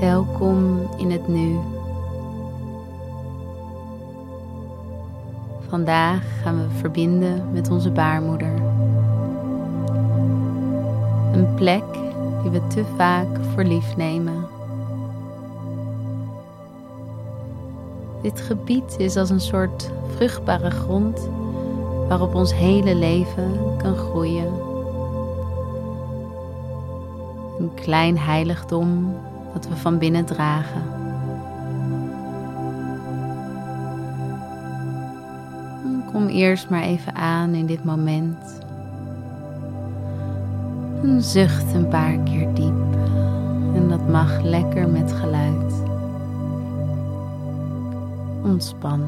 Welkom in het nu. Vandaag gaan we verbinden met onze baarmoeder. Een plek die we te vaak voor lief nemen. Dit gebied is als een soort vruchtbare grond waarop ons hele leven kan groeien. Een klein heiligdom dat we van binnen dragen. Kom eerst maar even aan in dit moment. En zucht een paar keer diep. En dat mag lekker met geluid. Ontspan.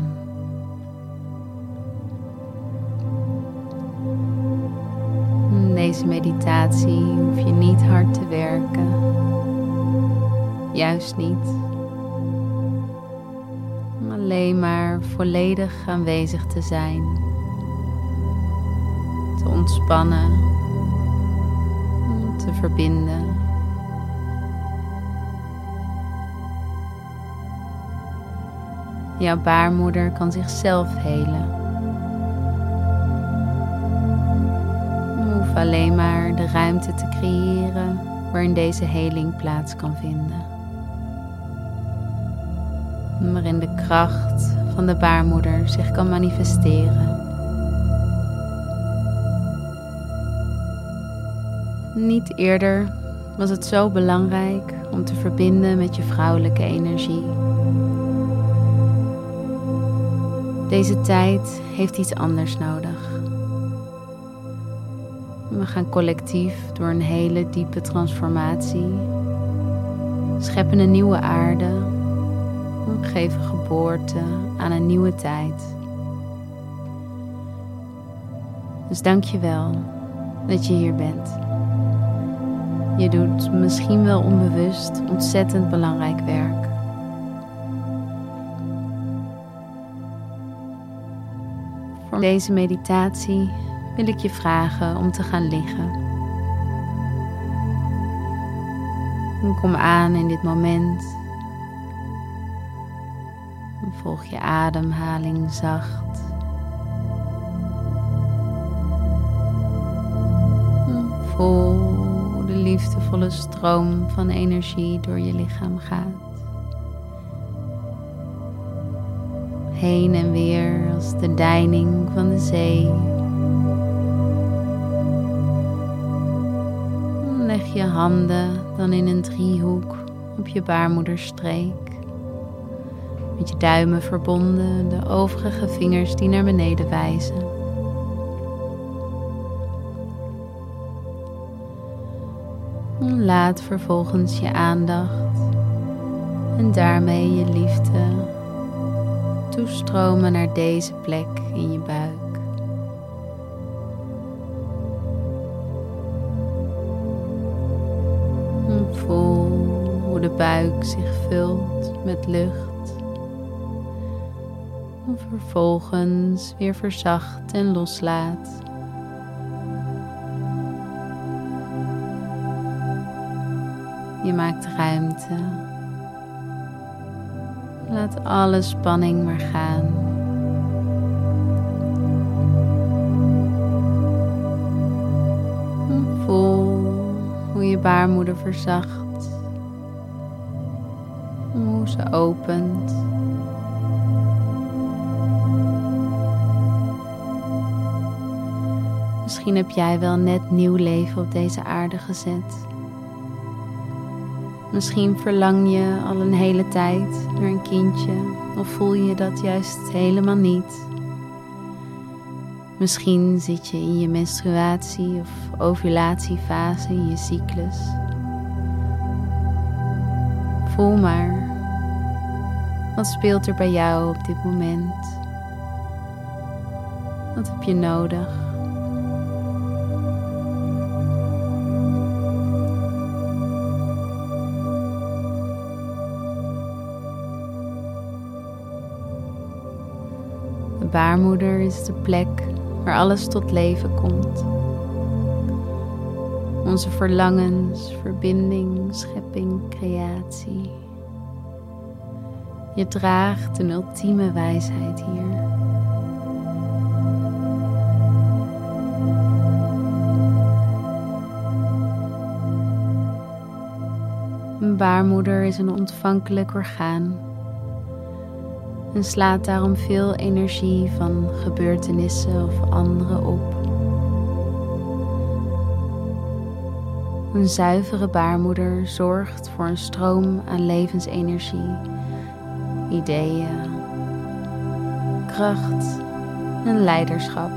In deze meditatie hoef je niet hard te werken. Juist niet. Alleen maar volledig aanwezig te zijn. Te ontspannen. Te verbinden. Jouw baarmoeder kan zichzelf helen. Je alleen maar de ruimte te creëren waarin deze heling plaats kan vinden. Waarin de kracht van de baarmoeder zich kan manifesteren. Niet eerder was het zo belangrijk om te verbinden met je vrouwelijke energie. Deze tijd heeft iets anders nodig. We gaan collectief door een hele diepe transformatie, scheppen een nieuwe aarde, geven geboorte aan een nieuwe tijd. Dus dank je wel dat je hier bent. Je doet misschien wel onbewust ontzettend belangrijk werk. Voor deze meditatie wil ik je vragen om te gaan liggen. Kom aan in dit moment. Volg je ademhaling zacht. Voel de liefdevolle stroom van energie door je lichaam gaat. Heen en weer als de deining van de zee. Leg je handen dan in een driehoek op je baarmoederstreek. Met je duimen verbonden, de overige vingers die naar beneden wijzen. Laat vervolgens je aandacht en daarmee je liefde toestromen naar deze plek in je buik. voel hoe de buik zich vult met lucht. En vervolgens weer verzacht en loslaat. Je maakt ruimte. Laat alle spanning maar gaan. Voel hoe je baarmoeder verzacht. Hoe ze opent. Misschien heb jij wel net nieuw leven op deze aarde gezet. Misschien verlang je al een hele tijd naar een kindje of voel je dat juist helemaal niet. Misschien zit je in je menstruatie of ovulatiefase in je cyclus. Voel maar. Wat speelt er bij jou op dit moment? Wat heb je nodig? Baarmoeder is de plek waar alles tot leven komt. Onze verlangens, verbinding, schepping, creatie. Je draagt een ultieme wijsheid hier. Een baarmoeder is een ontvankelijk orgaan en slaat daarom veel energie van gebeurtenissen of anderen op. Een zuivere baarmoeder zorgt voor een stroom aan levensenergie, ideeën, kracht en leiderschap.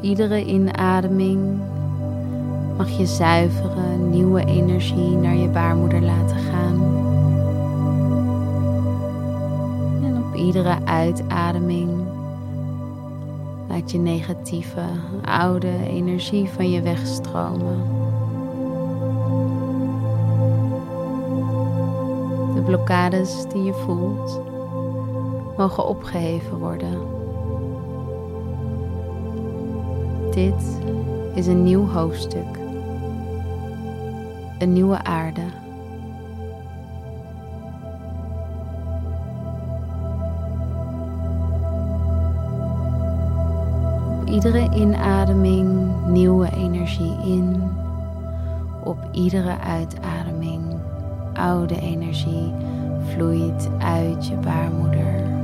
Iedere inademing mag je zuivere, nieuwe energie naar je baarmoeder laten gaan. En op iedere uitademing laat je negatieve, oude energie van je wegstromen. De blokkades die je voelt mogen opgeheven worden. Dit is een nieuw hoofdstuk een nieuwe aarde. Op iedere inademing nieuwe energie in. Op iedere uitademing oude energie vloeit uit je baarmoeder.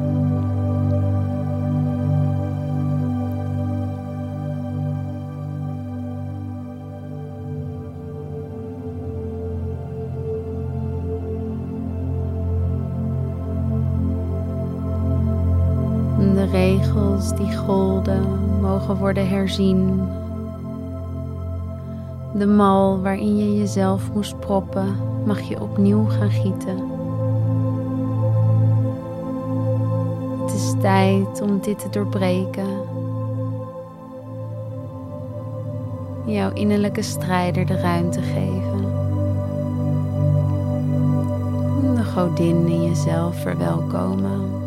Regels die golden mogen worden herzien. De mal waarin je jezelf moest proppen, mag je opnieuw gaan gieten. Het is tijd om dit te doorbreken. Jouw innerlijke strijder de ruimte geven. De godin in jezelf verwelkomen.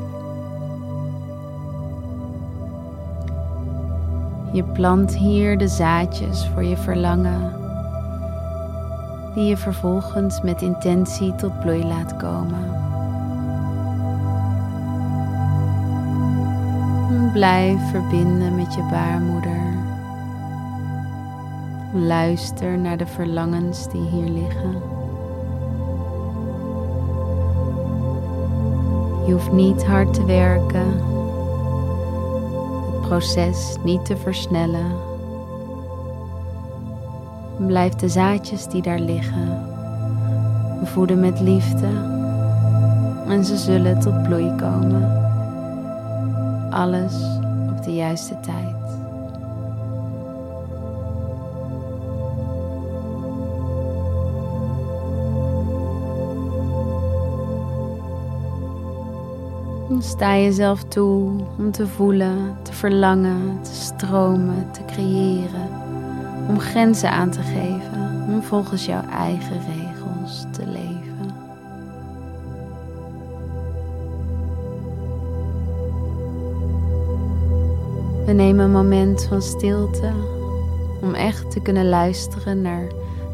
Je plant hier de zaadjes voor je verlangen, die je vervolgens met intentie tot bloei laat komen. Blijf verbinden met je baarmoeder. Luister naar de verlangens die hier liggen. Je hoeft niet hard te werken proces niet te versnellen. Blijf de zaadjes die daar liggen voeden met liefde en ze zullen tot bloei komen. Alles op de juiste tijd. Sta jezelf toe om te voelen, te verlangen, te stromen, te creëren. Om grenzen aan te geven, om volgens jouw eigen regels te leven. We nemen een moment van stilte om echt te kunnen luisteren naar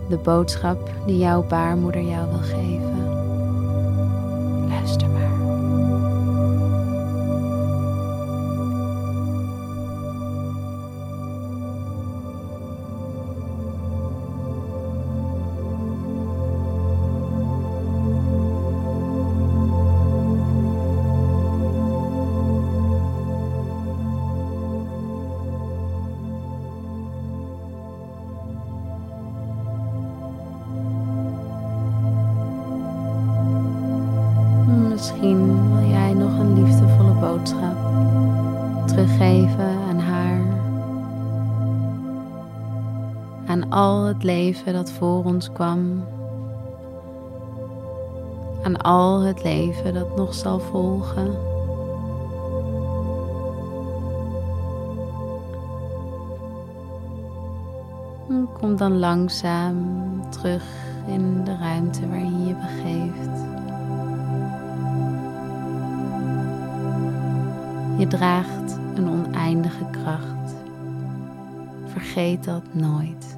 de boodschap die jouw baarmoeder jou wil geven. Wil jij nog een liefdevolle boodschap teruggeven aan haar. Aan al het leven dat voor ons kwam. Aan al het leven dat nog zal volgen. Kom dan langzaam terug in de ruimte waarin je je begeeft. Je draagt een oneindige kracht. Vergeet dat nooit.